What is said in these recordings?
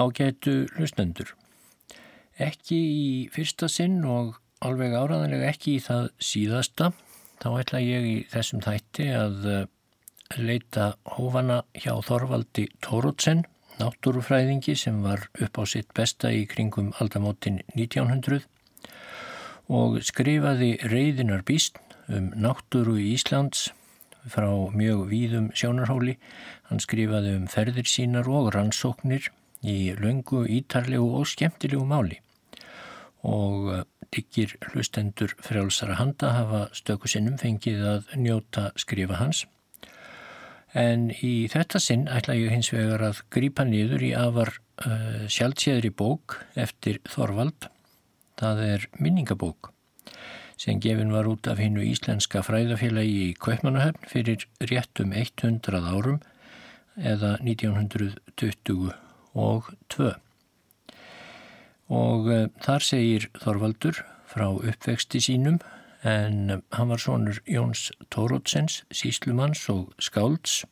Ágætu hlustendur. Ekki í fyrsta sinn og alveg áraðanlega ekki í það síðasta. Þá ætla ég í þessum þætti að eh, leita hófana hjá Þorvaldi Tórótsen, náttúrufræðingi sem var upp á sitt besta í kringum aldamótin 1900 og skrifaði reyðinar býst um náttúru í Íslands frá mjög víðum sjónarhóli. Hann skrifaði um ferðir sínar og rannsóknir í löngu, ítarlegu og skemmtilegu máli og diggir eh, hlustendur frjálsara handa hafa stökusinnum fengið að njóta skrifa hans. En í þetta sinn ætla ég hins vegar að grípa niður í afar uh, sjálfséðri bók eftir Þorvald. Það er minningabók sem gefin var út af hinnu íslenska fræðafélagi í Kaupmannahöfn fyrir réttum 100 árum eða 1920 og 2. Og uh, þar segir Þorvaldur frá uppvexti sínum en hann var sonur Jóns Tórótsens, síslumanns og skálds.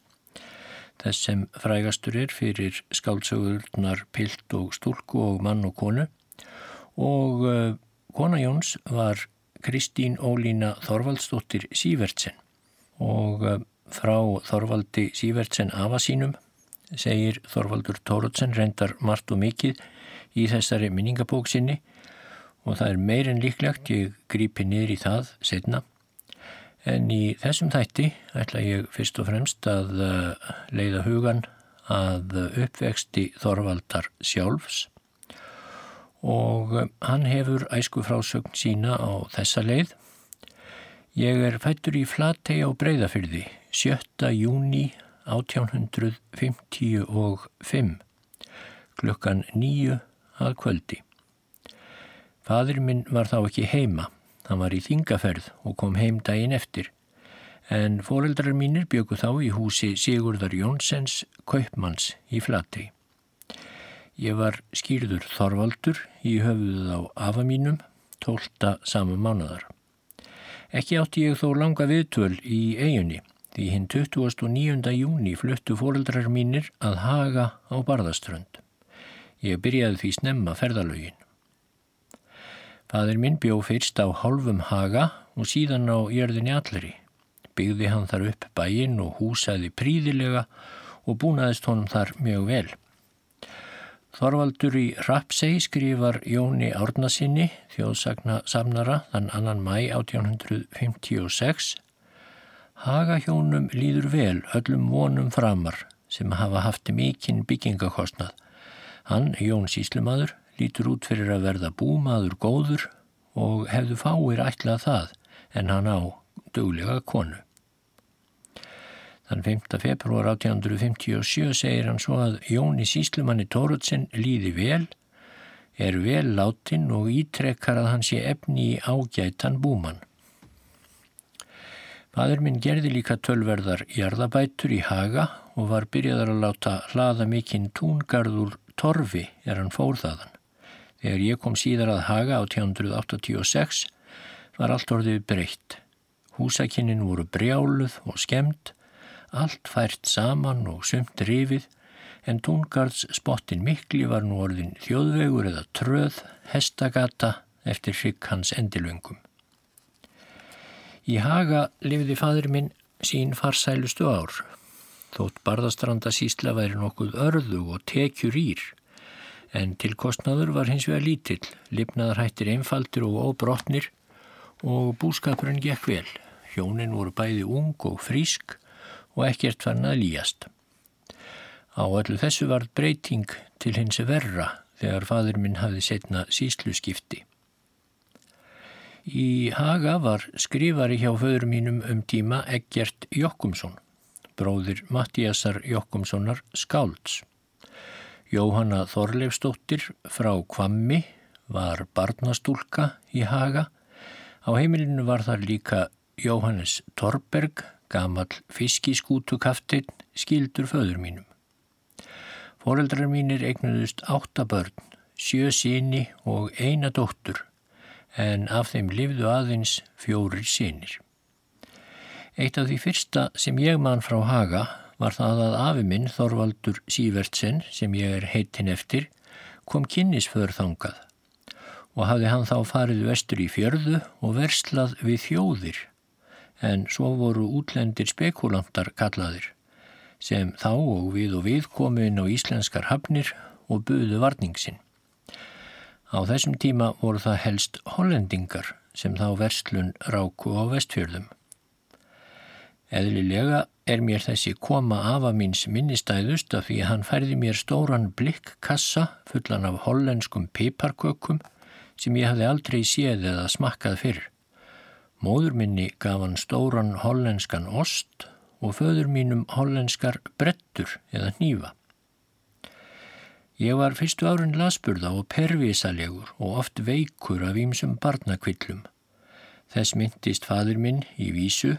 Þess sem frægastur er fyrir skáldsögurnar Pilt og Stúlku og mann og konu. Og uh, kona Jóns var Kristín Ólína Þorvaldsdóttir Sývertsen og frá Þorvaldi Sývertsen afa sínum segir Þorvaldur Tórótsen reyndar margt og mikið í þessari minningabók sinni og það er meirinn líklegt ég grípi niður í það setna. En í þessum þætti ætla ég fyrst og fremst að uh, leiða hugan að uppvexti Þorvaldar sjálfs og uh, hann hefur æsku frásögn sína á þessa leið. Ég er fættur í Flatei á Breiðafyrði 7. júni 1855 klukkan nýju að kvöldi. Fadur minn var þá ekki heima, hann var í þingaferð og kom heim daginn eftir, en foreldrar mínir bjöku þá í húsi Sigurðar Jónsens Kaupmanns í Flatei. Ég var skýrður Þorvaldur í höfuðuð á afa mínum, tólta saman mánadar. Ekki átti ég þó langa viðtöl í eigunni, Því hinn 29. júni fluttu fóreldrar mínir að haga á Barðaströnd. Ég byrjaði því snemma ferðalögin. Fadur minn bjó fyrst á hálfum haga og síðan á jörðinni allri. Byggði hann þar upp bæinn og húsaði príðilega og búnaðist honum þar mjög vel. Þorvaldur í Rappsei skrifar Jóni Árnasinni, þjóðsagna samnara, þann annan mæ 1856 Hagahjónum líður vel öllum vonum framar sem hafa haft mikinn byggingakostnað. Hann, Jón Síslumadur, lítur út fyrir að verða búmaður góður og hefðu fáir ætlað það en hann á duglega konu. Þann 5. februar 1857 segir hann svo að Jóni Síslumanni Tóruðsson líði vel, er vel látin og ítrekkar að hann sé efni í ágætan búmann. Fadur minn gerði líka tölverðar jarðabætur í Haga og var byrjaðar að láta hlaða mikinn túngarður torfi er hann fórðaðan. Þegar ég kom síðar að Haga á 1986 var allt orðið breytt. Húsakinnin voru brjáluð og skemmt, allt fært saman og sumt rifið en túngarðs spottin mikli var nú orðin þjóðvegur eða tröð, hestagata eftir hrygg hans endilöngum. Í Haga lifði fadur minn sín farsælustu ár. Þótt barðastranda sísla væri nokkuð örðu og tekjur ír, en tilkostnaður var hins vegar lítill, lifnaðar hættir einfaldir og óbrotnir og búskapurinn gekk vel. Hjónin voru bæði ung og frísk og ekkert fann að líjast. Á öllu þessu var breyting til hins verra þegar fadur minn hafði setna síslu skipti. Í Haga var skrifari hjá föður mínum um tíma Eggert Jokkumsson, bróðir Mattíasar Jokkumssonar Skálds. Jóhanna Þorleifstóttir frá Kvammi var barnastúlka í Haga. Á heimilinu var þar líka Jóhannes Torberg, gamal fiskiskútukaftin, skildur föður mínum. Fóreldrar mínir eignuðust áttabörn, sjö síni og eina dóttur en af þeim lifðu aðeins fjórir sínir. Eitt af því fyrsta sem ég mann frá Haga var það að afi minn Þorvaldur Sývertsen sem ég er heitin eftir kom kynnisför þangað og hafði hann þá farið vestur í fjörðu og verslað við þjóðir en svo voru útlendir spekulantar kallaðir sem þá og við og við komu inn á íslenskar hafnir og buðu varningsin. Á þessum tíma voru það helst hollendingar sem þá verslun ráku á vestfjörðum. Eðlilega er mér þessi koma afa míns minnistæðust af því að hann færði mér stóran blikkassa fullan af hollenskum piparkökum sem ég hafði aldrei séð eða smakkað fyrr. Móður minni gaf hann stóran hollenskan ost og föður mínum hollenskar brettur eða nýfa. Ég var fyrstu árin lasburða og pervísalegur og oft veikur af ímsum barnakvillum. Þess myndist fadur minn í vísu,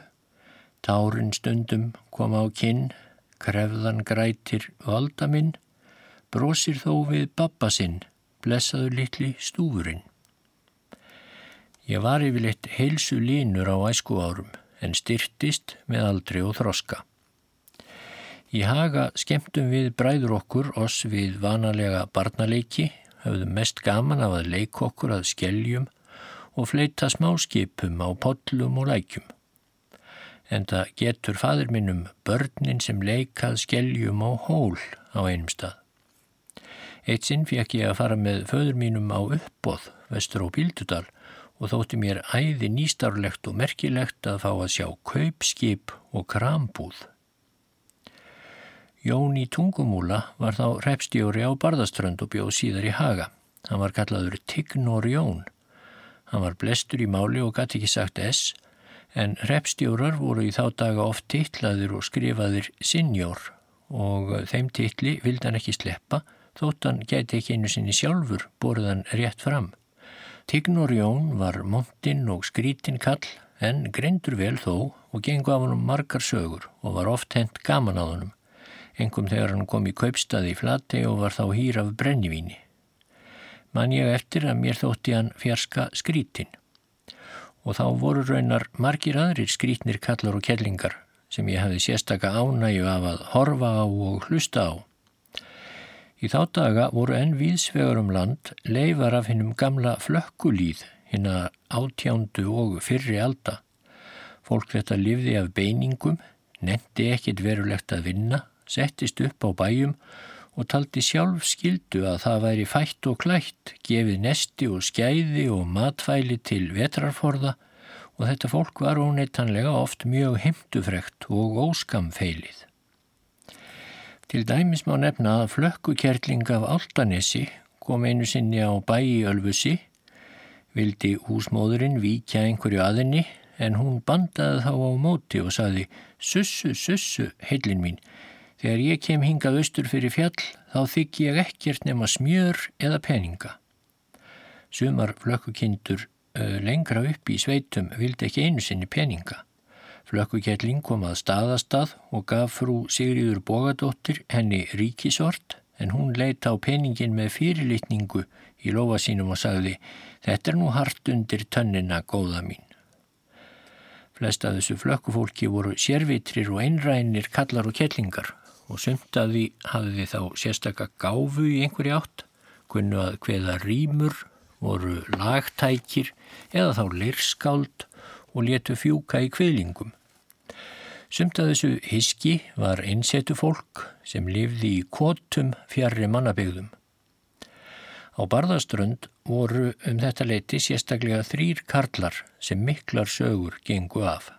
tárin stundum kom á kinn, krefðan grætir valda minn, brosir þó við babba sinn, blessaður litli stúfurinn. Ég var yfirleitt heilsu línur á æsku árum en styrtist með aldri og þroska. Í haga skemmtum við bræður okkur oss við vanalega barnaleiki, höfðum mest gaman af að leik okkur að skelljum og fleita smáskipum á pollum og lækjum. En það getur fadur minnum börnin sem leikað skelljum á hól á einum stað. Eitt sinn fekk ég að fara með föður mínum á uppbóð vestur á Bíldudal og þótti mér æði nýstarlegt og merkilegt að fá að sjá kaupskip og krambúð. Jón í Tungumúla var þá repstjóri á Barðaströnd og bjóð síðar í Haga. Hann var kallaður Tignor Jón. Hann var blestur í máli og gæti ekki sagt S, en repstjórar voru í þá daga oft tillaður og skrifaður Sinjór og þeim tilli vildi hann ekki sleppa þótt hann gæti ekki einu sinni sjálfur borðan rétt fram. Tignor Jón var montinn og skrítinn kall en greindur vel þó og gengu af hann margar sögur og var oft hent gaman á hannum, engum þegar hann kom í kaupstaði í flati og var þá hýr af brennivíni. Man ég eftir að mér þótti hann fjarska skrítinn og þá voru raunar margir aðrir skrítnir kallar og kellingar sem ég hefði sérstaka ánægu af að horfa á og hlusta á. Í þá daga voru enn viðsvegar um land leifar af hinnum gamla flökkulíð, hinn að átjándu og fyrri alda. Fólk þetta livði af beiningum, nendi ekkit verulegt að vinna, settist upp á bæjum og taldi sjálf skildu að það væri fætt og klætt, gefið nesti og skæði og matfæli til vetrarforða og þetta fólk var óneittanlega oft mjög heimtufrekt og óskamfeilið. Til dæmis má nefna að flökkukerling af Altanesi kom einu sinni á bæi Ölfusi, vildi húsmóðurinn víkja einhverju aðinni en hún bandaði þá á móti og saði Sussu, sussu, heilin mín, þegar ég kem hingað austur fyrir fjall þá þykk ég ekkert nema smjör eða peninga. Sumar flökkukindur lengra upp í sveitum vildi ekki einu sinni peninga. Flökkukettling kom að staðastað og gaf frú Sigriður Bogadóttir henni ríkisort en hún leita á peningin með fyrirlitningu í lofa sínum og sagði Þetta er nú hart undir tönnina, góða mín. Flest af þessu flökkufólki voru sérvitrir og einrænir kallar og kettlingar og sumtaði hafði þá sérstakka gáfu í einhverju átt, kunnu að hveða rýmur, voru lagtækir eða þá lirskáld og letu fjúka í kveilingum. Sumt að þessu hiski var einsetu fólk sem lifði í kótum fjarrri mannabegðum. Á barðaströnd voru um þetta leiti sérstaklega þrýr karlar sem miklar sögur gengu af.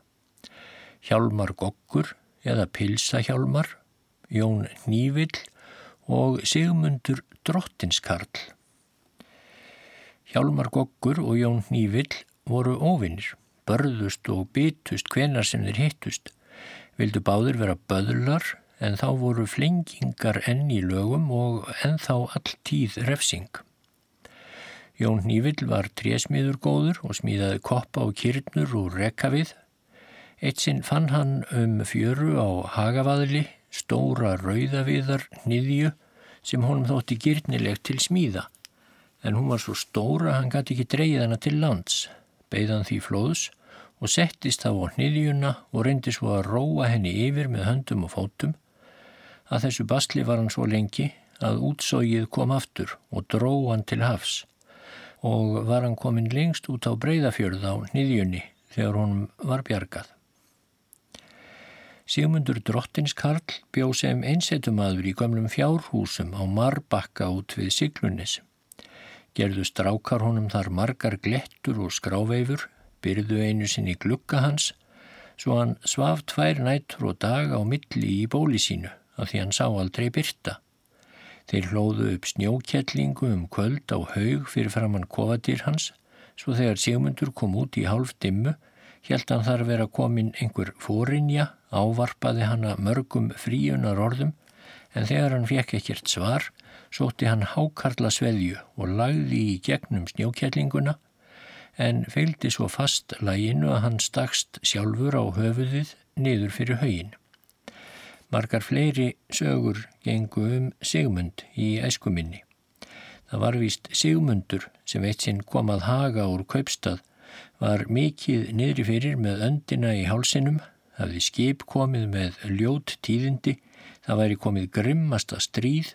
Hjálmar Gokkur eða Pilsahjálmar, Jón Nývill og Sigmundur Drottinskarl. Hjálmar Gokkur og Jón Nývill voru óvinnir, börðust og bytust hvenar sem þeir hittust vildu báður vera böðlar en þá voru flengingar enn í lögum og ennþá all tíð refsing. Jón Nývill var trésmiður góður og smíðaði koppa og kyrnur úr rekavið. Eitt sinn fann hann um fjöru á hagavaðli, stóra rauðaviðar niðju sem honum þótti gyrnilegt til smíða. En hún var svo stóra hann gæti ekki dreyið hana til lands, beigðan því flóðs og settist þá á hniðjuna og reyndi svo að róa henni yfir með höndum og fótum Að þessu basli var hann svo lengi að útsógið kom aftur og dró hann til hafs og var hann komin lengst út á breyðafjörð á nýðjunni þegar honum var bjargað. Sigmundur Drottinskarl bjóð sem einsetumadur í gamlum fjárhúsum á Marbakka út við Siglunis. Gerðu strákar honum þar margar glettur og skráveifur, byrðu einu sinni glukka hans, svo hann svaf tvær nættur og dag á milli í bóli sínu af því hann sá aldrei byrta. Þeir hlóðu upp snjókjellingu um kvöld á haug fyrir framann kofadir hans, svo þegar Sigmundur kom út í hálf dimmu, held hann þar vera komin einhver fórinja, ávarpaði hanna mörgum fríunar orðum, en þegar hann fekk ekkert svar, sótti hann hákarla sveðju og lagði í gegnum snjókjellinguna en feildi svo fast læginu að hann stakst sjálfur á höfuðið niður fyrir haugin. Margar fleiri sögur gengu um Sigmund í æskuminni. Það var víst Sigmundur sem eitt sinn kom að haga úr kaupstað, var mikið niðri fyrir með öndina í hálsinum, hafði skip komið með ljót tíðindi, það væri komið grimmasta stríð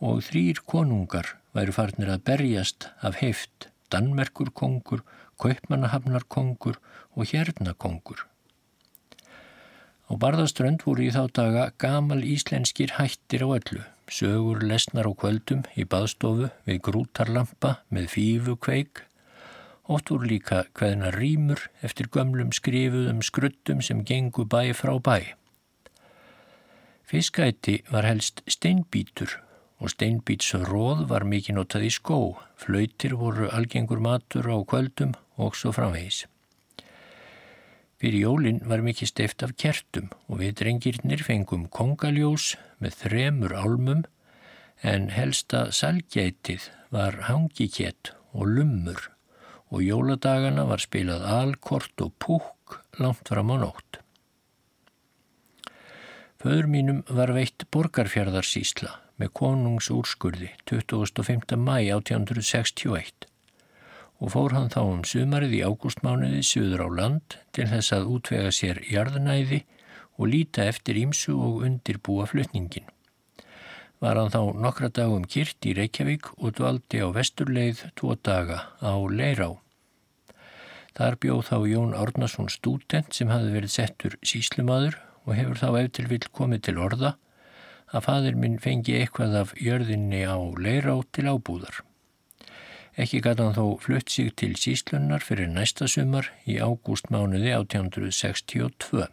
og þrýr konungar væri farnir að berjast af heift Danmerkur kongur, Kaupmannahafnar kongur og Hérna kongur. Á barðaströnd voru í þá daga gamal íslenskir hættir á öllu, sögur lesnar á kvöldum í baðstofu við grútarlampa með fífu oft voru líka hveðna rýmur eftir gömlum skrifuðum skruttum sem gengu bæ frá bæ. Fiskæti var helst steinbítur og steinbítsróð var mikið notað í skó, flautir voru algengur matur á kvöldum og svo framvegis. Fyrir jólinn var mikið steift af kertum og við drengirnir fengum kongaljós með þremur álmum en helsta salgætið var hangikett og lummur og jóladagana var spilað alkort og púk langt fram á nótt. Föður mínum var veitt borgarfjörðarsísla með konungsúrskurði 25. mæ 1861 og fór hann þá um sumarið í ágústmánuði söður á land til þess að útvega sér jarðnæði og líta eftir ímsu og undirbúa flutningin. Var hann þá nokkra dagum kyrt í Reykjavík og dvaldi á vesturleið tvo daga á Leirá. Þar bjóð þá Jón Árnason stúdent sem hafi verið settur síslumadur og hefur þá eftir vil komið til orða að fadur minn fengi eitthvað af jörðinni á leirá til ábúðar. Ekki gæti hann þó flutt sig til síslunnar fyrir næsta sumar í ágústmánuði 1862.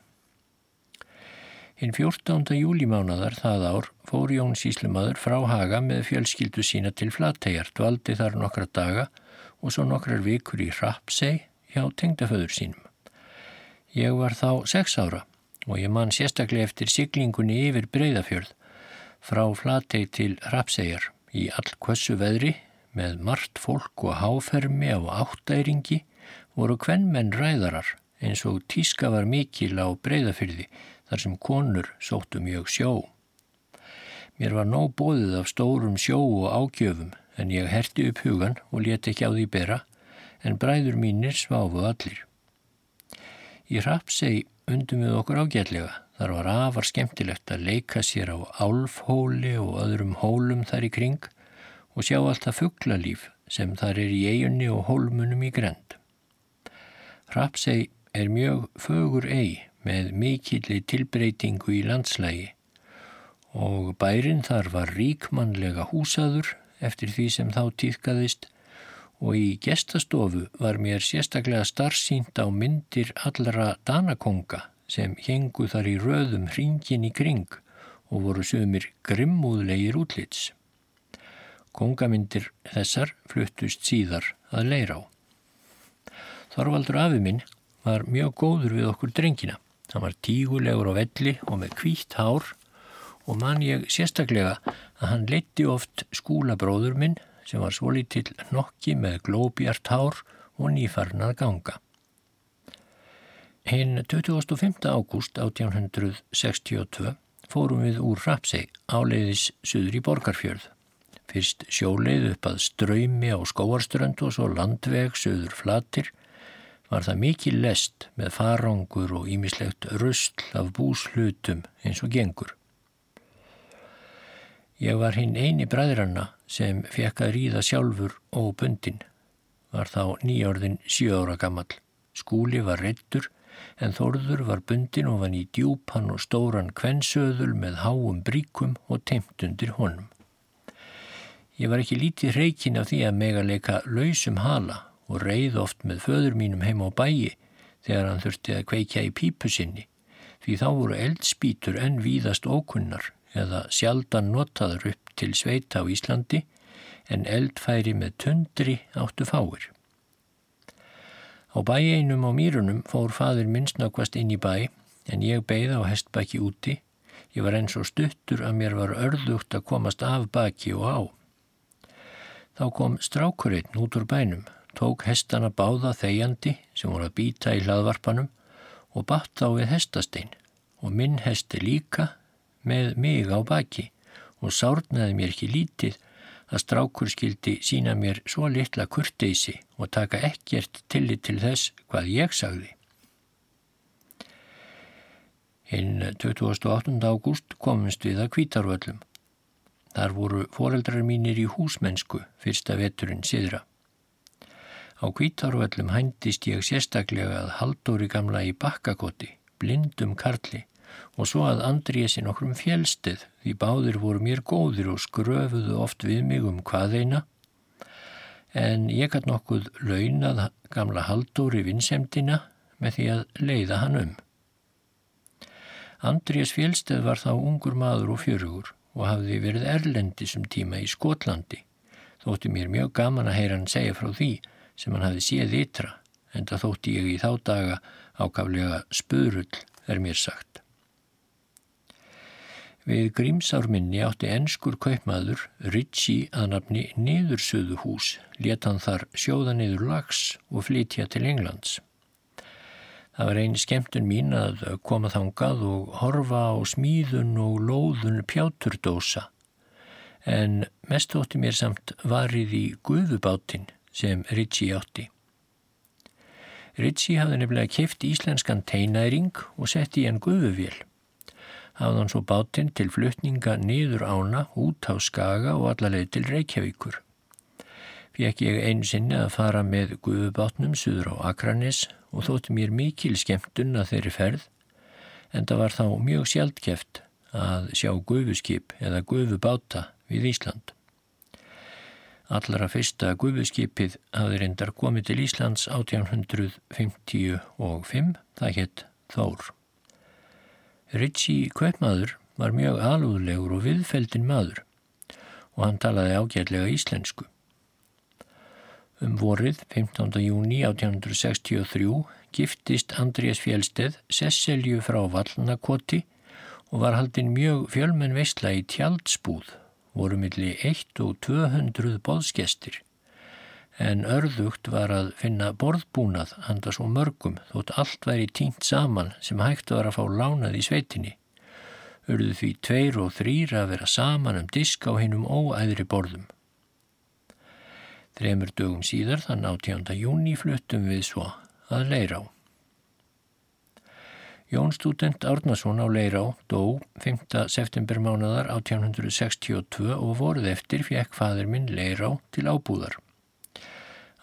Hinn 14. júlimánaðar það ár fór Jón Síslumadur frá Haga með fjölskyldu sína til Flattegar, dvaldi þar nokkra daga og svo nokkrar vikur í Rappsei hjá tengdaföður sínum. Ég var þá sex ára og ég man sérstaklega eftir siglingunni yfir Breiðafjörð frá Flatey til Rapsegjar í allkvössu veðri með margt fólk og háfermi á áttæringi voru kvennmenn ræðarar eins og tíska var mikil á breyðafyrði þar sem konur sóttu mjög sjó. Mér var nóg bóðið af stórum sjó og ágjöfum en ég herti upp hugan og leti ekki á því bera en bræður mínir sváfu allir. Í Rapseg undum við okkur ágætlega Þar var afar skemmtilegt að leika sér á álfhóli og öðrum hólum þar í kring og sjá alltaf fugglalíf sem þar er í eigunni og hólmunum í grend. Rapsei er mjög fögur eig með mikilli tilbreytingu í landslægi og bærin þar var ríkmannlega húsaður eftir því sem þá týðkaðist og í gestastofu var mér sérstaklega starfsýnt á myndir allra danakonga sem hengu þar í röðum hringin í kring og voru sögumir grimmúðlegir útlits. Kongamindir þessar fluttust síðar að leira á. Þorvaldur afi minn var mjög góður við okkur drengina. Hann var tígulegur á velli og með kvítt hár og man ég sérstaklega að hann leti oft skúlabróður minn sem var svolítill nokki með glóbjart hár og nýfarnað ganga. Hinn 25. ágúst 1862 fórum við úr Rapsei áleiðis suður í Borgarfjörð. Fyrst sjóleið upp að ströymi á skóarströnd og svo landveg suður flatir var það mikið lest með farangur og ímislegt röstl af búslutum eins og gengur. Ég var hinn eini bræðranna sem fekk að ríða sjálfur og bundin. Var þá nýjörðin sjö ára gammal. Skúli var reittur en Þorður var bundin og vann í djúpan og stóran kvensöðul með háum bríkum og teimt undir honum. Ég var ekki lítið reikin af því að mega leika lausum hala og reið oft með föður mínum heim á bæi þegar hann þurfti að kveikja í pípu sinni því þá voru eldspítur en víðast ókunnar eða sjaldan notaður upp til sveita á Íslandi en eldfæri með tundri áttu fáir. Á bæeinum á mýrunum fór fadur minnsnakvast inn í bæ en ég beigð á hestbæki úti. Ég var eins og stuttur að mér var örðugt að komast af baki og á. Þá kom strákurinn út úr bænum, tók hestana báða þegjandi sem voru að býta í hlaðvarpanum og batt þá við hestastein og minn hesti líka með mig á baki og sárnaði mér ekki lítið að strákur skildi sína mér svo litla kurteysi og taka ekkert tillit til þess hvað ég sagði. Hinn 28. ágúst komumst við að kvítarvöllum. Þar voru foreldrar mínir í húsmennsku fyrsta veturinn siðra. Á kvítarvöllum hændist ég sérstaklega að haldóri gamla í bakkakoti, blindum karli og svo að Andríesi nokkrum fjælstið því báðir voru mér góðir og skröfuðu oft við mig um hvað eina en ég hatt nokkuð launað gamla haldóri vinsemdina með því að leiða hann um. Andrés fjælstið var þá ungur maður og fjörugur og hafði verið erlendisum tíma í Skotlandi þótti mér mjög gaman að heyra hann segja frá því sem hann hafði séð ytra en það þótti ég í þá daga ákaflega spörull er mér sagt. Við Grímsárminni átti ennskur kaupmaður Ritchie að nafni Niðursöðuhús, leta hann þar sjóða niður lags og flytja til Englands. Það var eini skemmtun mín að koma þangað og horfa á smíðun og lóðun pjáturdósa, en mest ótti mér samt varið í guðubáttin sem Ritchie átti. Ritchie hafði nefnilega keft íslenskan teinæring og sett í hann guðuvél hafði hann svo bátinn til flutninga niður ána út á Skaga og allarleið til Reykjavíkur. Fekk ég einu sinni að fara með guðubátnum suður á Akranis og þótti mér mikil skemmtun að þeirri ferð en það var þá mjög sjaldkjeft að sjá guðuskip eða guðubáta við Ísland. Allara fyrsta guðuskipið hafði reyndar komið til Íslands 1855, það hétt Þór. Ritchie Kveipmaður var mjög alúðlegur og viðfeldin maður og hann talaði ágætlega íslensku. Um vorið 15. júni 1863 giftist Andrés Fjellsteð Sesselju frá Vallnakoti og var haldinn mjög fjölmenn veistla í tjaldsbúð, voru milli 1 og 200 boðskestir en örðugt var að finna borðbúnað handa svo mörgum þótt allt væri tínt saman sem hægt var að fá lánað í sveitinni. Urðu því tveir og þrýr að vera saman um disk á hinnum óæðri borðum. Þremur dögum síðar þann 18. júni fluttum við svo að Leirá. Jón student Árnason á Leirá dó 5. september mánadar 1862 og voruð eftir fjekk fadur minn Leirá til ábúðar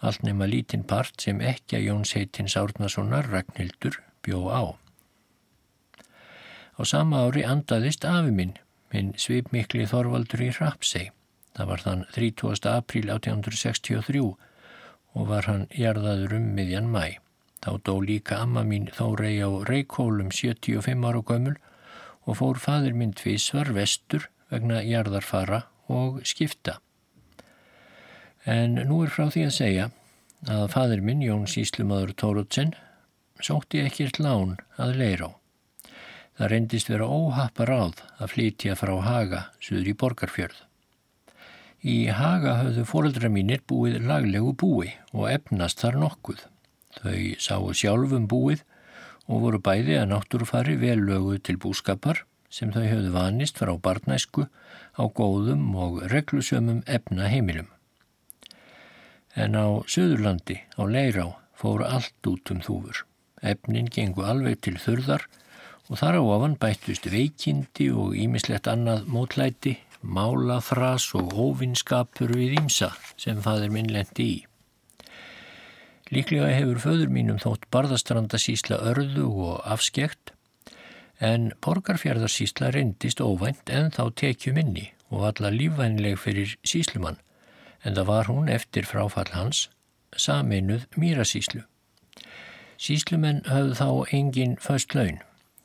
allt nema lítinn part sem ekki að Jóns heitins Árnasonar Ragnhildur bjó á. Á sama ári andaðist afi minn, minn svipmikli Þorvaldur í Rapsei. Það var þann 30. apríl 1863 og var hann jarðaður um miðjan mæ. Þá dó líka amma mín Þórei á Reykjólum 75 ára gömul og fór fadur minn tvísvar vestur vegna jarðarfara og skipta. En nú er frá því að segja að fadir minn, Jón Síslumadur Tórótsen, sótti ekkert lán að leira á. Það reyndist vera óhappa ráð að flytja frá Haga, suður í Borgarfjörð. Í Haga höfðu fóreldra mínir búið laglegu búi og efnast þar nokkuð. Þau sáu sjálfum búið og voru bæði að náttúrufari vel löguð til búskapar sem þau höfðu vanist frá barnæsku á góðum og reglusömum efna heimilum en á Suðurlandi, á Leirá, fóru allt út um þúfur. Efnin gengu alveg til þurðar og þar á ofan bættust veikindi og ímislegt annað mótlæti málafras og óvinskapur við ímsa sem fadir minn lendi í. Líklega hefur föður mínum þótt barðastrandasísla örðu og afskekt en borgarfjörðarsísla reyndist óvænt en þá tekjum inni og alla lífvænleg fyrir síslumann en það var hún eftir fráfall hans saminuð mýrasíslu. Síslumenn höfðu þá engin föst laun.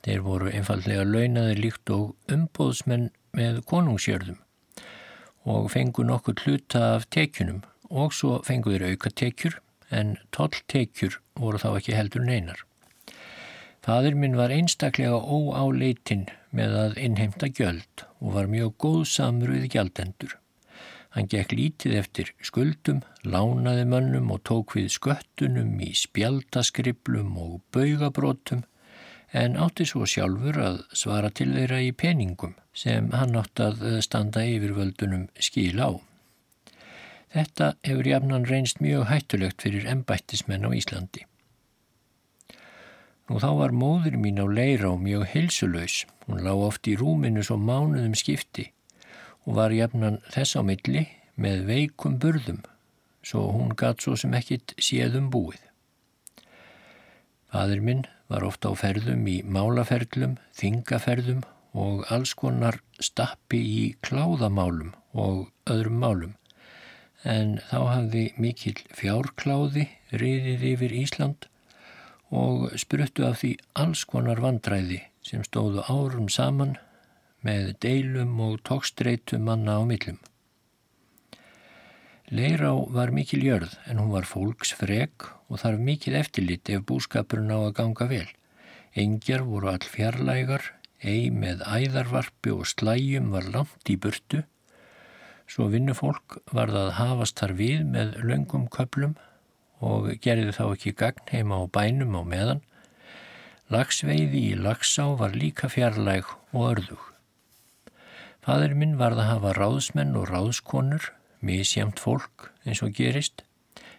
Þeir voru einfallega launaði líkt og umbóðsmenn með konungsjörðum og fengu nokkur hluta af tekjunum og svo fengu þeir auka tekjur en toll tekjur voru þá ekki heldur neinar. Fadur minn var einstaklega óáleitinn með að innheimta gjöld og var mjög góðsamur við gjaldendur. Hann gekk lítið eftir skuldum, lánaði mönnum og tók við sköttunum í spjaldaskribblum og baugabrótum en átti svo sjálfur að svara til þeirra í peningum sem hann átt að standa yfir völdunum skil á. Þetta hefur jafnan reynst mjög hættulegt fyrir embættismenn á Íslandi. Nú þá var móður mín á leira og mjög heilsulös. Hún lág oft í rúminu svo mánuðum skipti og var jafnan þess á milli með veikum burðum, svo hún gatt svo sem ekkit séðum búið. Fadur minn var ofta á ferðum í málaferðlum, þingaferðum og alls konar stappi í kláðamálum og öðrum málum, en þá hafði mikil fjárkláði riðið yfir Ísland og spruttu af því alls konar vandræði sem stóðu árum saman með deilum og tókstreitu manna á millum. Leirá var mikil jörð en hún var fólksfreg og þarf mikil eftirlit ef búskapurinn á að ganga vel. Engjar voru all fjarlægar, ei með æðarvarpi og slæjum var langt í burtu, svo vinnufólk var það að hafast þar við með löngum köplum og gerði þá ekki gagn heima á bænum á meðan. Lagsveiði í Lagsá var líka fjarlæg og örðug. Fadur minn varð að hafa ráðsmenn og ráðskonur, misjamt fólk eins og gerist,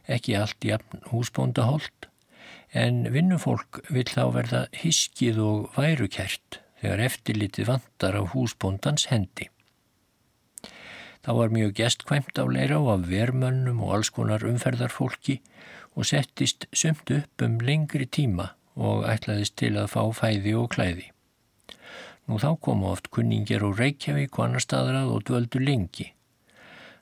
ekki allt jafn húsbóndaholt, en vinnufólk vill þá verða hiskið og værukert þegar eftirlitið vantar á húsbóndans hendi. Það var mjög gestkvæmt á leira og af vermönnum og alls konar umferðarfólki og settist sumt upp um lengri tíma og ætlaðist til að fá fæði og klæði. Nú þá komu oft kunningir og Reykjavík og annar staðrað og dvöldu lengi.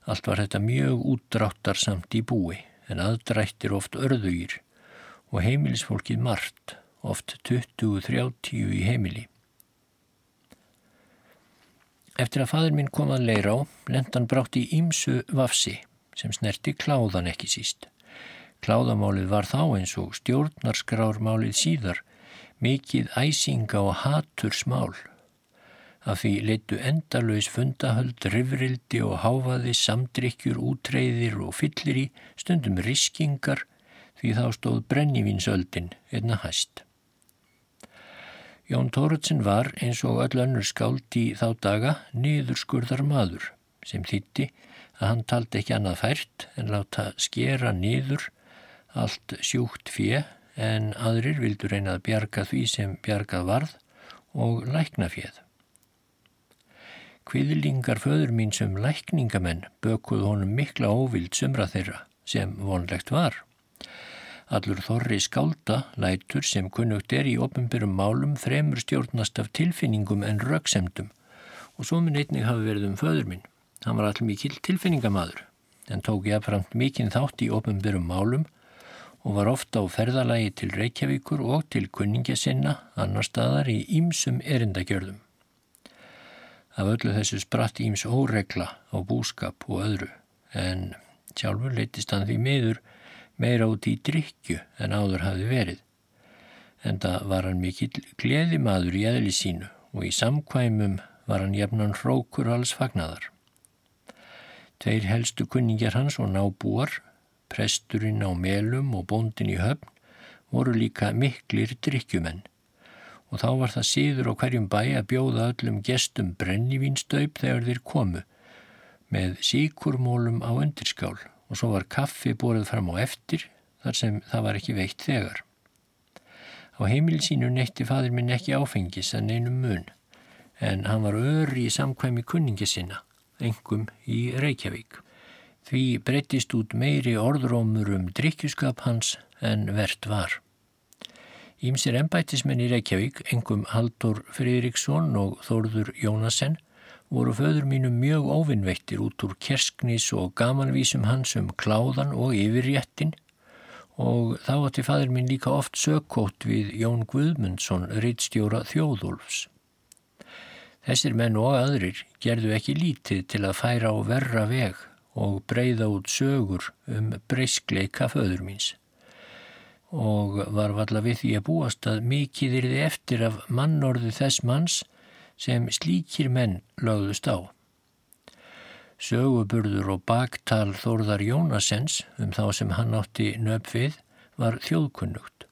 Allt var þetta mjög útdráttar samt í búi en aðdrættir oft örðugir og heimilisfólkið margt, oft 20-30 í heimili. Eftir að fadur minn kom að leira á, lendan brátt í ímsu vafsi sem snerti kláðan ekki síst. Kláðamálið var þá eins og stjórnarskrármálið síðar, mikið æsinga og hatursmál. Af því leittu endalauðs fundahöld, rifrildi og háfaði, samdrykkjur, útreyðir og fyllir í, stundum riskingar, því þá stóð brennivínsöldin einna hæst. Jón Tóruðsson var eins og öll önnur skáld í þá daga niðurskurðar maður sem þýtti að hann taldi ekki annað fært en láta skera niður allt sjúkt fjö en aðrir vildu reyna að bjarga því sem bjargað varð og lækna fjöð. Kviðlingar föður mín sem lækningamenn bökuð honum mikla óvild sumra þeirra sem vonlegt var. Allur þorri skálda lætur sem kunnugt er í ofinbyrjum málum fremur stjórnast af tilfinningum en röksemdum og svo minn einnig hafi verið um föður minn. Hann var all mikil tilfinningamadur en tók ég aðframt mikinn þátt í ofinbyrjum málum og var ofta á ferðalagi til Reykjavíkur og til kunningja sinna annar staðar í ímsum erindagjörðum. Af öllu þessu spratt íms óregla á búskap og öðru en sjálfur leytist hann því miður meira út í drikju en áður hafi verið. En það var hann mikill gleðimaður í eðli sínu og í samkvæmum var hann jefnan hrókur alls fagnadar. Tveir helstu kunningjar hans og nábúar presturinn á melum og bóndin í höfn voru líka miklir drikkjumenn og þá var það síður á hverjum bæ að bjóða öllum gestum brennivínsstaupp þegar þeir komu með síkurmólum á undirskál og svo var kaffi borðið fram á eftir þar sem það var ekki veikt þegar. Á heimilsínu neytti fadur minn ekki áfengis en einum mun en hann var öri í samkvæmi kunningi sinna engum í Reykjavík. Því breyttist út meiri orðrómur um drikkjuskap hans en verðt var. Ímsir ennbættismenn í Reykjavík, engum Haldur Fridriksson og Þórður Jónasen, voru föður mínum mjög óvinnveittir út úr kersknis og gamanvísum hans um kláðan og yfirréttin og þá átti fadur minn líka oft sökkótt við Jón Guðmundsson, rittstjóra Þjóðúlfs. Þessir menn og aðrir gerðu ekki lítið til að færa á verra veg og breyða út sögur um breyskleika föður míns og var valla við því að búast að mikið er þið eftir af mannorðu þess manns sem slíkir menn lögðust á. Söguburður og baktal Þórðar Jónasens um þá sem hann átti nöpfið var þjóðkunnugt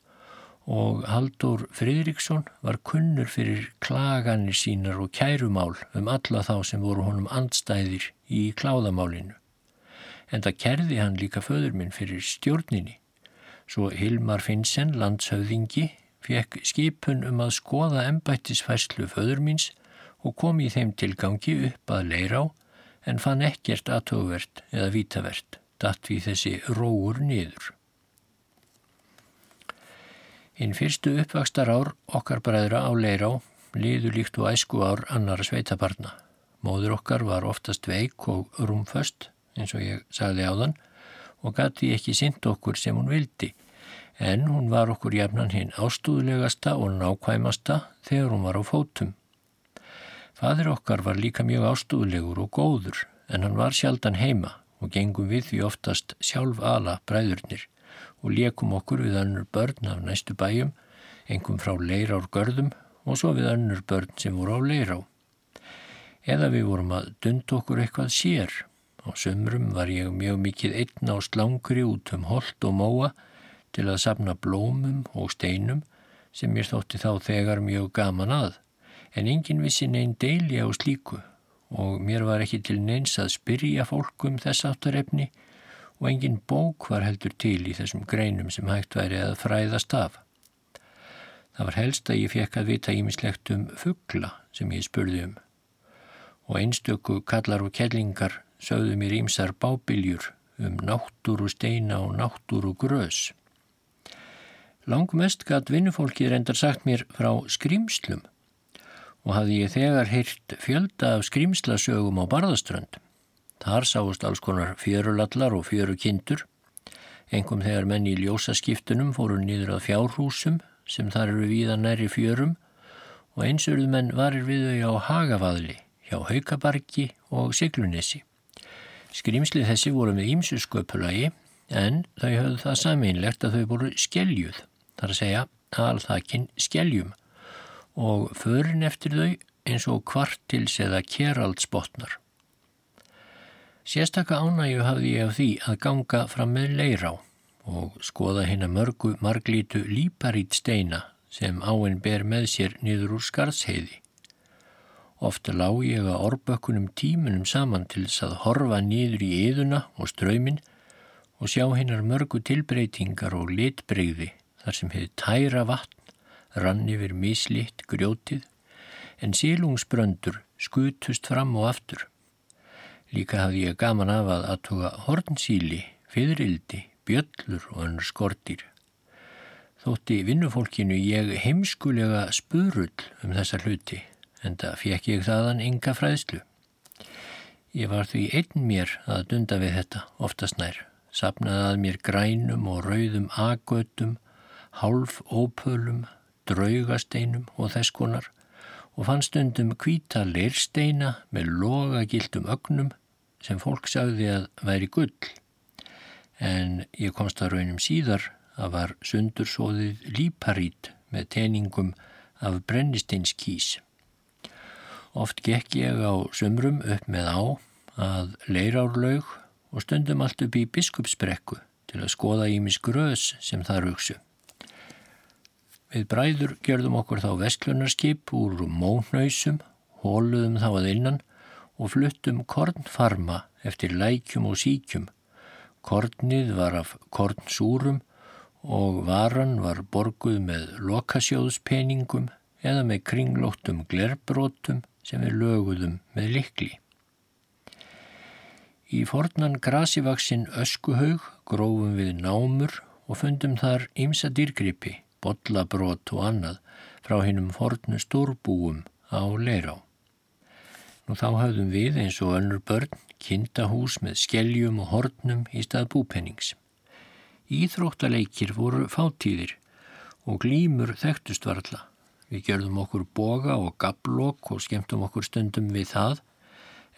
og Haldur Fridriksson var kunnur fyrir klaganir sínar og kærumál um alla þá sem voru honum andstæðir í kláðamálinu. En það kerði hann líka föður minn fyrir stjórninni. Svo Hilmar Finnsen, landshauðingi, fekk skipun um að skoða embættisfæslu föður míns og kom í þeim tilgangi upp að leira á en fann ekkert aðtögvert eða vítavert, datt við þessi róur niður. Hinn fyrstu uppvakstar ár okkar bræðra á Leirá liður líkt og æsku ár annara sveitabarna. Móður okkar var oftast veik og rúmföst, eins og ég sagði á þann, og gati ekki synd okkur sem hún vildi, en hún var okkur jafnan hinn ástúðlegasta og nákvæmasta þegar hún var á fótum. Fadir okkar var líka mjög ástúðlegur og góður en hann var sjaldan heima og gengum við því oftast sjálf ala bræðurnir og lekum okkur við önnur börn af næstu bæjum, engum frá leirár görðum og svo við önnur börn sem voru á leirá. Eða við vorum að dund okkur eitthvað sér. Á sömrum var ég mjög mikið einn á slangri út um holt og móa til að sapna blómum og steinum sem mér þótti þá þegar mjög gaman að en enginn vissi neinn deili á slíku og mér var ekki til neins að spyrja fólk um þess áttarefni og enginn bók var heldur til í þessum greinum sem hægt væri að fræðast af. Það var helst að ég fekk að vita ímislegt um fuggla sem ég spurði um og einstöku kallar og kellingar sögðu mér ímsar bábiljur um náttúru steina og náttúru grös. Langmest gatt vinnufólki reyndar sagt mér frá skrimslum og hafði ég þegar heyrt fjölda af skrýmslasögum á barðaströnd. Þar sáust alls konar fjörulallar og fjörukindur, engum þegar menn í ljósaskiptunum fóru nýður að fjárhúsum sem þar eru víða næri fjörum og einsurðu menn varir við þau á Hagavaðli, hjá Haukabarki og Siglunissi. Skrýmsli þessi voru með ímsu sköpulagi en þau höfðu það sameinlegt að þau voru skelljuð, þar að segja alþakinn skelljum og förin eftir þau eins og kvartils eða keraldsbotnar. Sérstaka ánægju hafði ég af því að ganga fram með leirá og skoða hérna mörgu marglítu líparít steina sem áinn ber með sér niður úr skarðsheiði. Ofta lág ég að orbökkunum tímunum saman til þess að horfa niður í yðuna og ströymin og sjá hinnar mörgu tilbreytingar og litbreyði þar sem hefði tæra vatn rann yfir mislitt grjótið en sílungsbröndur skutust fram og aftur. Líka hafði ég gaman af að aðtuga hornsíli, fyririldi, bjöllur og önnur skortir. Þótti vinnufólkinu ég heimskulega spurull um þessa hluti en það fekk ég þaðan ynga fræðslu. Ég var því einn mér að dunda við þetta oftast nær, sapnaði að mér grænum og rauðum agötum, hálf ópölum, draugasteinum og þess konar og fann stundum kvíta leirsteina með logagildum ögnum sem fólk sagði að væri gull. En ég komst að raunum síðar að var sundursóðið líparít með teningum af brennisteinskís. Oft gekk ég á sömrum upp með á að leirárlaug og stundum allt upp í biskupsbrekku til að skoða ímis grös sem þar hugsu. Við bræður gjörðum okkur þá vestlunarskip úr móhnausum, hóluðum þá að innan og fluttum kornfarma eftir lækjum og síkjum. Kornið var af kornsúrum og varan var borguð með lokasjóðspenningum eða með kringlóttum glerbrótum sem við löguðum með likli. Í fornan grasivaksinn öskuhaug grófum við námur og fundum þar ymsa dýrgripi, bollabrót og annað frá hinnum fornu stórbúum á leirá. Nú þá hafðum við eins og önnur börn kindahús með skeljum og hornum í stað búpennings. Íþróttaleikir voru fátíðir og glýmur þekktust varla. Við gjörðum okkur boga og gablokk og skemmtum okkur stundum við það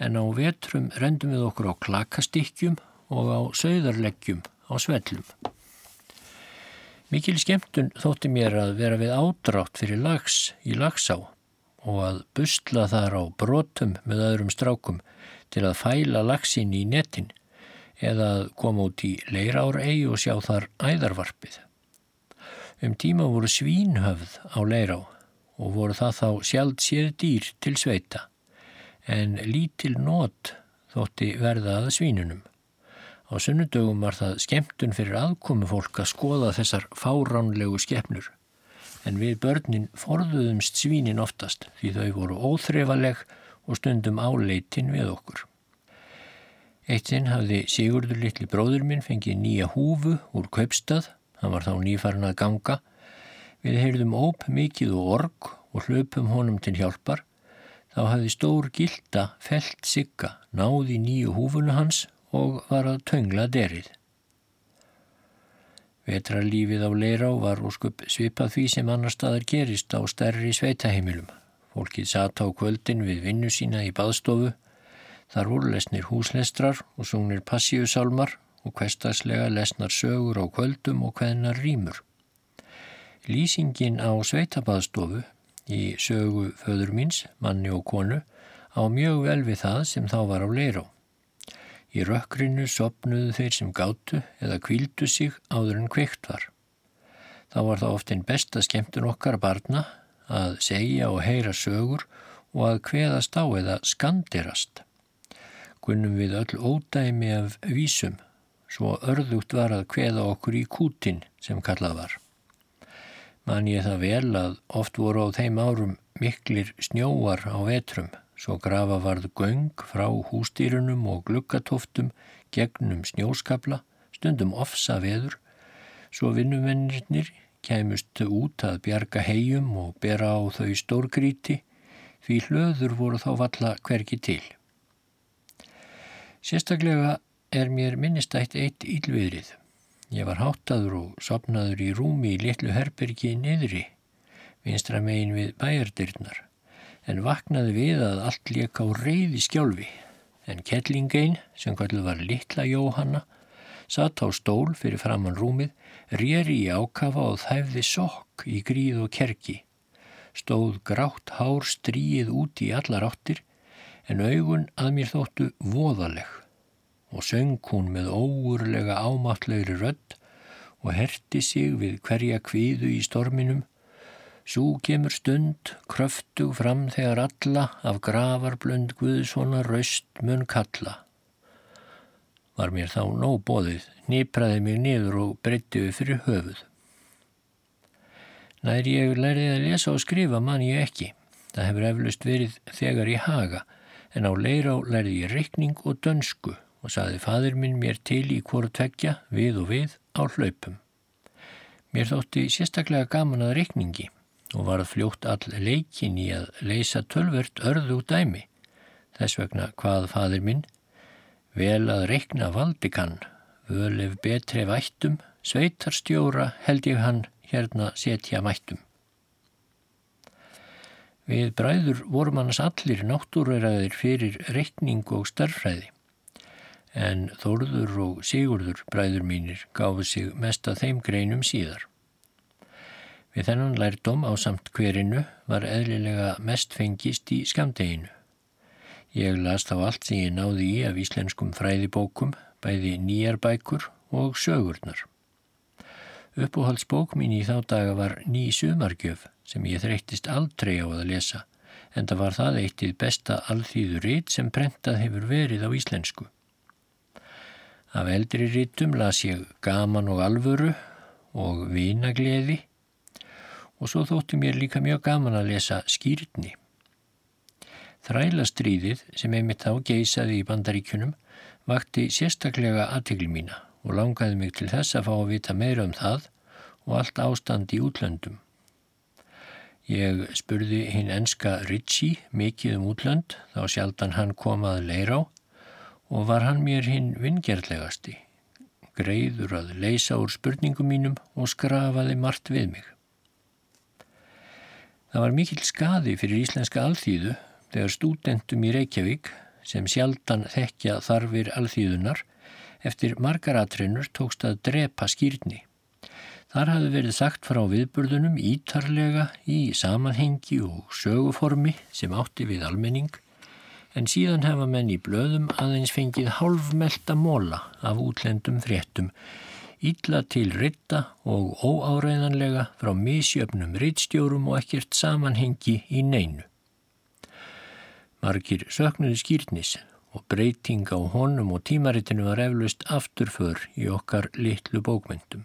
en á vetrum rendum við okkur á klakastykkjum og á sögðarleggjum á svellum. Mikil skemmtun þótti mér að vera við ádrátt fyrir lags í lagsá og að busla þar á brotum með öðrum strákum til að fæla lagsin í netin eða að koma út í leirár eigi og sjá þar æðarvarpið. Um tíma voru svínhöfð á leirá og voru það þá sjálf séð dýr til sveita en lítil nót þótti verða að svínunum. Á sunnudögum var það skemmtun fyrir aðkomi fólk að skoða þessar fáránlegu skeppnur. En við börnin forðuðumst svínin oftast því þau voru óþrefaleg og stundum áleitin við okkur. Eitt sinn hafði Sigurdur litli bróður minn fengið nýja húfu úr kaupstað, hann var þá nýfarn að ganga. Við heyrðum óp mikið og org og hlöpum honum til hjálpar. Þá hafði stór gilda felt sigga náði nýju húfunu hans og var að töngla derið. Vetrarlífið á Leirá var óskup svipað því sem annar staðar gerist á stærri sveitaheimilum. Fólkið sat á kvöldin við vinnu sína í baðstofu. Þar voru lesnir húslestrar og sungnir passíusálmar og kvestagslega lesnar sögur á kvöldum og hveðnar rýmur. Lýsingin á sveitabaðstofu í sögu föður míns, manni og konu, á mjög vel við það sem þá var á Leirá. Í rökkrinu sopnuðu þeir sem gátu eða kvíldu sig áður en kveikt var. Þá var það oft einn besta skemmtun okkar barna að segja og heyra sögur og að kveðast á eða skandirast. Gunnum við öll ódæmi af vísum, svo örðugt var að kveða okkur í kútin sem kallað var. Man ég það vel að oft voru á þeim árum miklir snjóar á vetrum Svo grafa varð göng frá hústýrunum og gluggatoftum gegnum snjóskabla, stundum ofsa veður, svo vinnumennirnir kæmust út að bjarga hegjum og bera á þau stórgríti, því hlöður voru þá valla hverki til. Sérstaklega er mér minnistætt eitt ílviðrið. Ég var háttaður og sopnaður í rúmi í litlu herbergi niðri, vinstra megin við bæjardyrnar en vaknaði við að allt leik á reyði skjálfi en kettlingein, sem kalluð var litla Jóhanna, satt á stól fyrir framann rúmið, rýri í ákafa og þæfði sokk í gríð og kerki. Stóð grátt hár stríið út í allar áttir en augun að mér þóttu voðaleg og söng hún með óurlega ámattlegri rödd og herti sig við hverja kviðu í storminum Sú kemur stund, kröftug fram þegar alla af gravarblönd Guðsvona raust mun kalla. Var mér þá nóg bóðið, nýpraði mig niður og breytti við fyrir höfuð. Nær ég lærið að lesa og skrifa man ég ekki. Það hefur eflust verið þegar í haga, en á leirá lærið ég reikning og dönsku og saði fadur minn mér til í hvort tvekja við og við á hlaupum. Mér þótti sérstaklega gaman að reikningi og varð fljótt all leikin í að leysa tölvert örðu dæmi. Þess vegna hvað fadir minn? Vel að reikna valdi kann, völef betri vættum, sveitarstjóra held ég hann hérna setja mættum. Við bræður vorum annars allir náttúræðir fyrir reikning og starfræði, en Þórður og Sigurður bræður mínir gáðu sig mest að þeim greinum síðar. Við þennan lærdom á samt hverinu var eðlilega mest fengist í skamdeginu. Ég las þá allt sem ég náði í af íslenskum fræðibókum, bæði nýjar bækur og sögurnar. Uppóhaldsbók mín í þá daga var ný sumargjöf sem ég þreyttist aldrei á að lesa, en það var það eittið besta alþýður rít sem prentað hefur verið á íslensku. Af eldri rítum las ég gaman og alvöru og vinagleði og svo þótti mér líka mjög gaman að lesa skýrtni. Þrælastríðið sem einmitt þá geysaði í bandaríkunum vakti sérstaklega aðtegli mína og langaði mig til þess að fá að vita meira um það og allt ástand í útlöndum. Ég spurði hinn enska Ritchie mikið um útlönd þá sjaldan hann komað leir á og var hann mér hinn vingerðlegasti, greiður að leysa úr spurningum mínum og skrafaði margt við mig. Það var mikill skadi fyrir íslenska alþýðu þegar stúdentum í Reykjavík sem sjaldan þekkja þarfir alþýðunar eftir margaratrinnur tókst að drepa skýrni. Þar hafði verið sagt frá viðburðunum ítarlega í samanhengi og söguformi sem átti við almenning en síðan hefa menn í blöðum aðeins fengið hálfmelta móla af útlendum fréttum ítla til ritta og óáræðanlega frá misjöfnum rittstjórum og ekkert samanhengi í neinu. Margir söknuði skýrnis og breyting á honum og tímaritinu var eflaust afturför í okkar litlu bókmyndum.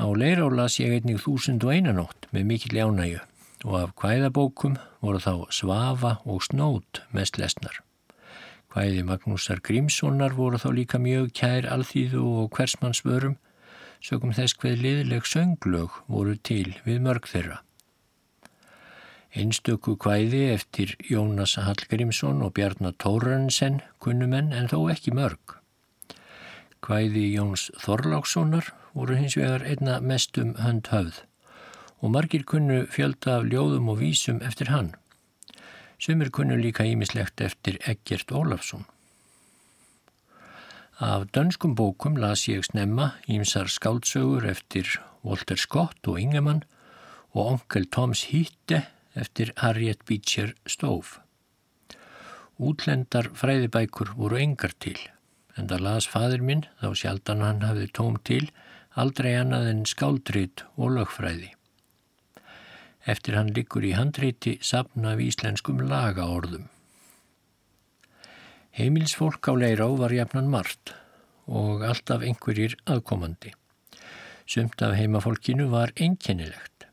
Á leirá las ég einnig þúsund og einanótt með mikill jánæju og af hvæðabókum voru þá Svafa og Snót mest lesnar. Hvæði Magnúsar Grímssonar voru þá líka mjög kær alþýðu og hversmannsvörum sögum þess hveð liðleg sönglög voru til við mörg þeirra. Einstöku hvæði eftir Jónas Hallgrímsson og Bjarnar Tóransen kunnumenn en þó ekki mörg. Hvæði Jóns Þorlákssonar voru hins vegar einna mestum hönd höfð og margir kunnu fjölda af ljóðum og vísum eftir hann. Sumir kunnu líka ímislegt eftir Eggert Ólafsson. Af dönskum bókum las ég snemma ímsar skáldsögur eftir Walter Scott og Ingemann og onkel Toms Hitte eftir Harriet Beecher Stowe. Útlendar fræðibækur voru engar til, en það las fadir minn, þá sjaldan hann hafði tóm til, aldrei annað en skáldrít og lögfræði. Eftir hann liggur í handreiti sapna af íslenskum lagaorðum. Heimilsfólk á leirá var jafnan margt og alltaf einhverjir aðkomandi. Sumt af heimafólkinu var einkennilegt.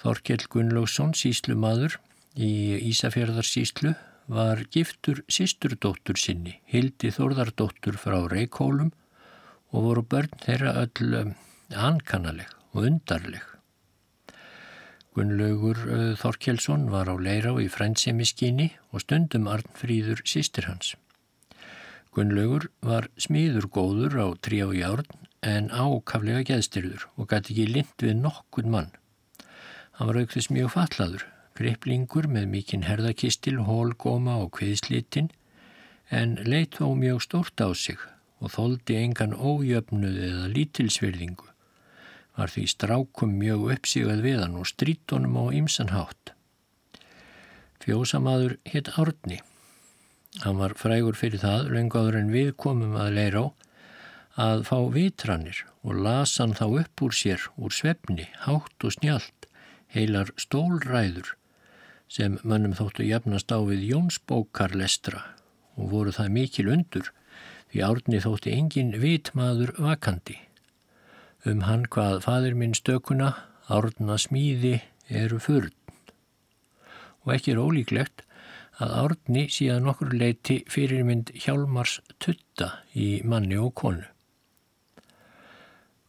Þorkjell Gunnlaugsson, síslu maður í Ísafjörðarsíslu, var giftur sísturdóttur sinni, Hildi Þórðardóttur frá Reykjólum og voru börn þeirra öll um, ankannaleg og undarleg. Gunnlaugur Þorkjelsson var á leirá í frænsemiskinni og stundum Arnfríður sýstir hans. Gunnlaugur var smíður góður á trí á járn en ákaflega geðstyrður og gæti ekki lind við nokkun mann. Hann var aukþess mjög fallaður, greiplingur með mikinn herðakistil, hólgóma og kviðslitinn en leitt þó mjög stórt á sig og þóldi engan ójöfnuð eða lítilsverðingu. Var því strákum mjög uppsígað við hann og strítonum á ymsanhátt. Fjósamaður hitt Árni. Hann var frægur fyrir það, lengaður en við komum að leira á, að fá vitranir og lasa hann þá upp úr sér, úr svefni, hátt og snjált, heilar stólræður sem mannum þóttu jafnast á við Jónsbókarlestra og voru það mikil undur Því árni þótti engin vitmaður vakandi. Um hann hvað fadir minn stökuna, árna smíði eru förn. Og ekki er ólíklegt að árni síðan okkur leiti fyrirmynd Hjálmars Tutta í manni og konu.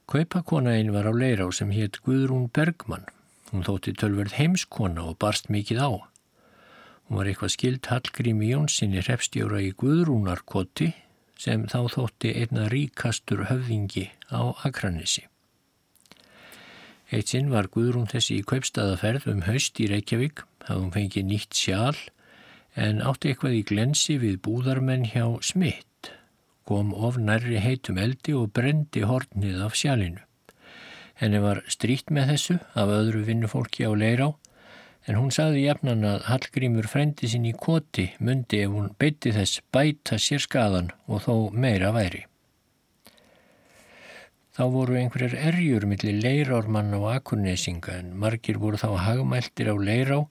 Kaupakonainn var á leirá sem hétt Guðrún Bergmann. Hún þótti tölverð heimskona og barst mikið á. Hún var eitthvað skild Hallgrími Jónssoni hrefstjóra í Guðrúnarkoti sem þá þótti einna ríkastur höfðingi á Akranissi. Eitt sinn var Guðrún þessi í kaupstaðaferð um haust í Reykjavík, hafði hún fengið nýtt sjál en átti eitthvað í glensi við búðarmenn hjá smitt, kom of nærri heitum eldi og brendi hornið af sjálinu. Henni var strít með þessu af öðru vinnufólki á leirá en hún saði jafnan að Hallgrímur frendi sín í koti myndi ef hún beiti þess bæta sér skadan og þó meira væri. Þá voru einhverjar erjur millir leirármann og akurnesinga en margir voru þá hagmæltir á leirá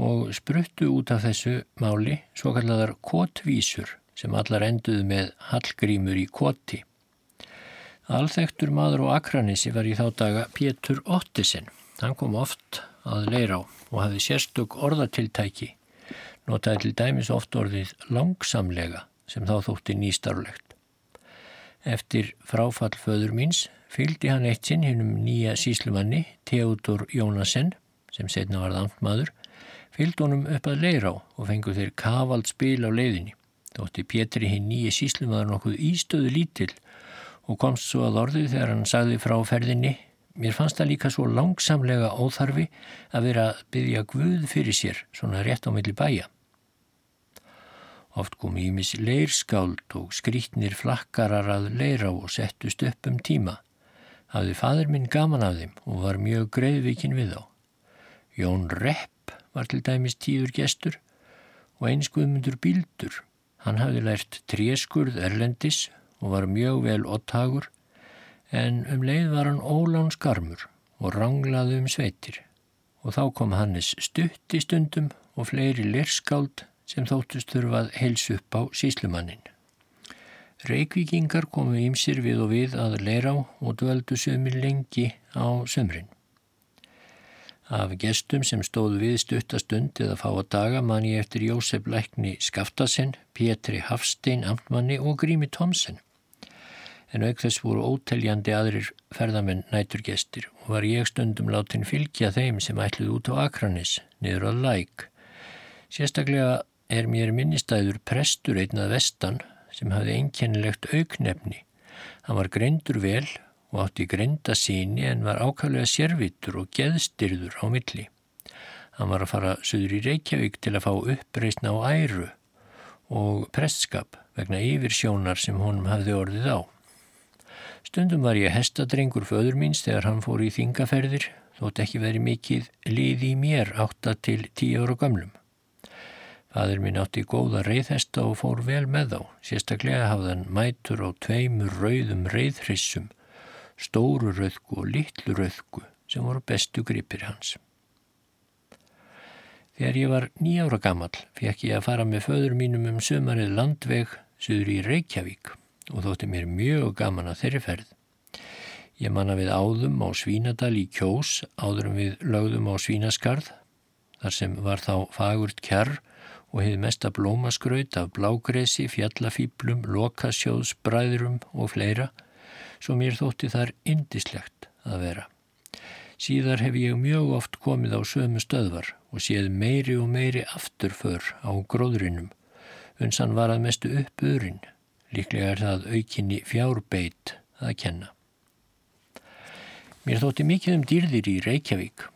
og spruttu út af þessu máli svo kalladar kotvísur sem allar enduðu með Hallgrímur í koti. Alþektur maður og akranissi var í þá daga Pétur Ottisen. Hann kom oft að leirá og hafði sérstök orðatiltæki notaði til dæmis oft orðið langsamlega sem þá þótti nýstarlegt. Eftir fráfall föður míns fylgdi hann eitt sinn hinnum nýja síslumanni, Theodor Jónasen, sem setna varð amtmaður, fylgdi honum upp að leirá og fengu þeir kavald spil á leiðinni. Þótti Pétri hinn nýja síslumadur nokkuð ístöðu lítill og komst svo að orðið þegar hann sagði frá ferðinni Mér fannst það líka svo langsamlega óþarfi að vera að byggja Guð fyrir sér, svona rétt á milli bæja. Oft kom ímis leirskáld og skrítnir flakkarar að leira og settust upp um tíma. Hafði fadur minn gaman af þeim og var mjög greiðvikinn við þá. Jón Repp var til dæmis tíður gestur og einskuðmundur Bildur. Hann hafði lært tréskurð erlendis og var mjög vel ottagur en um leið var hann ólán skarmur og ranglaði um sveitir og þá kom Hannes stutt í stundum og fleiri lirskáld sem þóttust þurfað heils upp á síslumannin. Reykvíkingar komu ímsir við og við að leira á og dvöldu sömur lengi á sömrin. Af gestum sem stóðu við stuttastund eða fá að daga man ég eftir Jósef Lækni Skaftasen, Pétri Hafstein, Amtmanni og Grími Tomsen en auk þess voru óteljandi aðrir ferðamenn næturgestir og var ég stundum látin fylgja þeim sem ætluð út á Akranis, niður á Læk. Sérstaklega er mér minnistæður prestur einnað vestan sem hafði einkennilegt auknefni. Hann var greindur vel og átti greinda síni en var ákvæmlega sérvitur og geðstyrður á milli. Hann var að fara söður í Reykjavík til að fá uppreysna á æru og prestskap vegna yfirsjónar sem honum hafði orðið á. Stundum var ég hestadrengur föður míns þegar hann fór í þingaferðir, þótt ekki verið mikið liði í mér átta til tíu ára gamlum. Fadur mín átti góða reyðhesta og fór vel með þá, sérstaklega hafðan mætur á tveimur rauðum reyðhrissum, stóru rauðku og litlu rauðku sem voru bestu gripir hans. Þegar ég var nýjára gammal fekk ég að fara með föður mínum um sömarið landveg söður í Reykjavík og þótti mér mjög gaman að þeirri ferð. Ég manna við áðum á Svínadal í Kjós, áðurum við lögðum á Svínaskarð, þar sem var þá fagurt kjarr og hefði mesta blómaskraut af blágresi, fjallafíplum, lokasjóðs, bræðrum og fleira, svo mér þótti þar indislegt að vera. Síðar hef ég mjög oft komið á sömu stöðvar og séð meiri og meiri afturför á gróðrinum, unsan var að mestu upp öðrin Líklega er það aukinni fjárbeit að kenna. Mér þótti mikið um dýrðir í Reykjavík.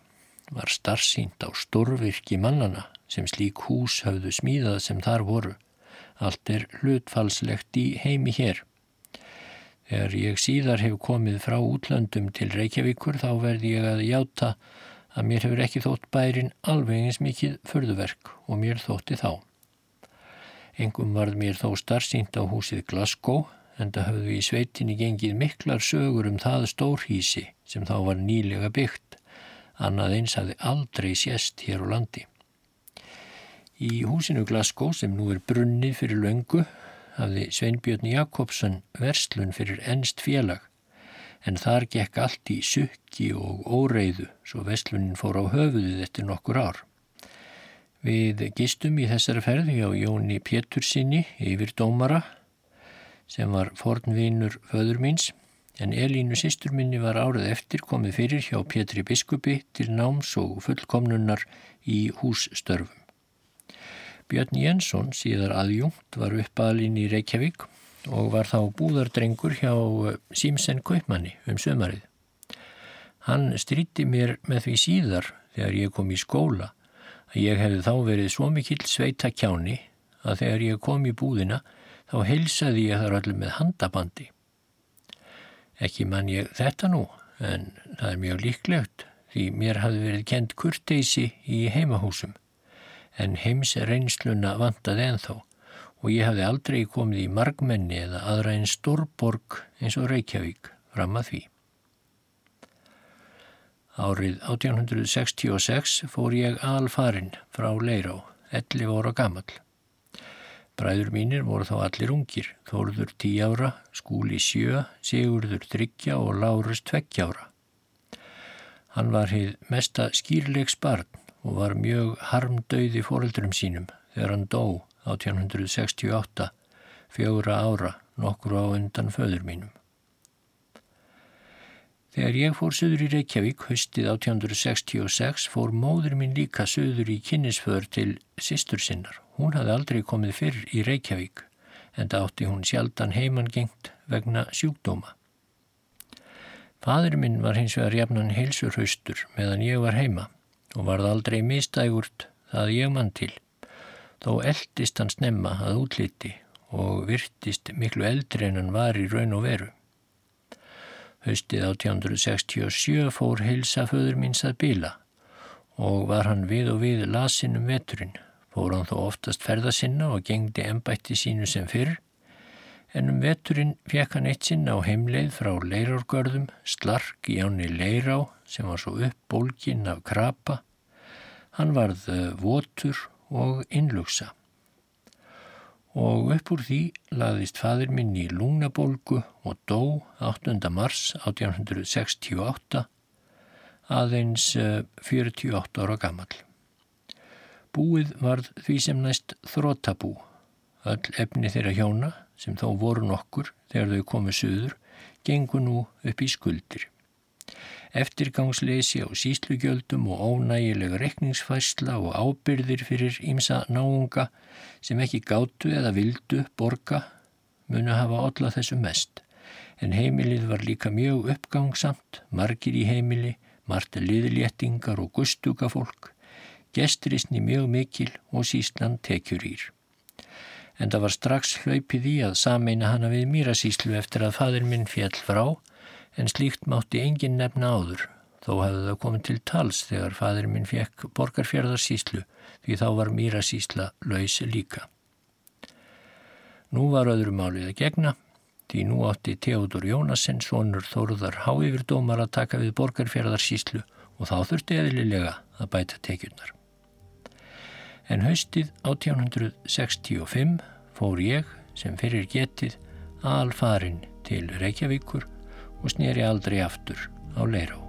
Var starfsýnt á stórvirki mannana sem slík hús hafðu smíðað sem þar voru. Allt er hlutfalslegt í heimi hér. Þegar ég síðar hef komið frá útlöndum til Reykjavíkur þá verði ég að játa að mér hefur ekki þótt bærin alveg eins mikið förðuverk og mér þótti þá. Engum varð mér þó starfsýnt á húsið Glasgow en það höfðu í sveitinni gengið miklar sögur um það stórhísi sem þá var nýlega byggt. Annað eins hafði aldrei sést hér á landi. Í húsinu Glasgow sem nú er brunnið fyrir löngu hafði Sveinbjörn Jakobsson verslun fyrir ennst félag en þar gekk allt í sukki og óreiðu svo vestlunin fór á höfuðið eftir nokkur ár. Við gistum í þessari ferði á Jóni Pétursinni yfir dómara sem var fornvinur föður míns en Elínu sýstur minni var árið eftir komið fyrir hjá Pétri Biskupi til náms og fullkomnunnar í hússtörfum. Björn Jensson síðar aðjungt var uppalinn í Reykjavík og var þá búðardrengur hjá Símsen Kaupmanni um sömarið. Hann stríti mér með því síðar þegar ég kom í skóla að ég hefði þá verið svo mikill sveita kjáni að þegar ég kom í búðina þá heilsaði ég þar allir með handabandi. Ekki mann ég þetta nú, en það er mjög líklegt því mér hafði verið kent kurteysi í heimahúsum, en heims reynsluna vantaði enþá og ég hafði aldrei komið í margmenni eða aðra einn stórborg eins og Reykjavík fram að því. Árið 1866 fór ég alfarinn frá Leirá, 11 óra gammal. Bræður mínir voru þá allir ungir, Þórður 10 ára, Skúli 7, Sigurður 3 og Lárus 2 ára. Hann var heið mesta skýrleiks barn og var mjög harmdauði fóreldurum sínum þegar hann dó 1868, fjögra ára, nokkur á undan föður mínum. Þegar ég fór söður í Reykjavík höstið 1866 fór móður mín líka söður í kynnisför til sýstur sinnar. Hún hafði aldrei komið fyrr í Reykjavík en það átti hún sjaldan heimangengt vegna sjúkdóma. Fadur minn var hins vegar jafnan heilsur haustur meðan ég var heima og varð aldrei mistægurt það ég mann til. Þó eldist hann snemma að útliti og virtist miklu eldri en hann var í raun og veru. Haustið 1867 fór heilsaföður míns að bila og var hann við og við lasinn um veturinn. Fór hann þó oftast ferða sinna og gengdi ennbætti sínu sem fyrr en um veturinn fekk hann eitt sinna á heimleið frá leirárgörðum, slark í áni leirá sem var svo uppbólginn af krapa. Hann varð eh, votur og innlugsa. Og upp úr því laðist fadir minn í lungnabolgu og dó 8. mars 1868 aðeins 48 eh, ára gammal. Búið varð því sem næst þrótabú. Öll efni þeirra hjóna sem þó voru nokkur þegar þau komið suður, gengur nú upp í skuldir. Eftirgangsleysi á síslugjöldum og ónægilega rekningsfæsla og ábyrðir fyrir ímsa náunga sem ekki gáttu eða vildu borga munu hafa alla þessu mest. En heimilið var líka mjög uppgangsamt, margir í heimili, margt liðléttingar og gustuga fólk, gesturisni mjög mikil og síslan tekjur ír en það var strax hlaupið í að sameina hana við mýrasíslu eftir að fadur minn fjall frá, en slíkt mátti engin nefna áður, þó hefði það komið til tals þegar fadur minn fekk borgarfjörðarsíslu, því þá var mýrasísla laus líka. Nú var öðru málið að gegna, því nú átti Theodor Jónasen, sonur Þóruðar Háyfirdómar að taka við borgarfjörðarsíslu og þá þurfti eðlilega að bæta tekjurnar en haustið 1865 fór ég sem fyrir getið alfarinn til Reykjavíkur og snýri aldrei aftur á Leirá.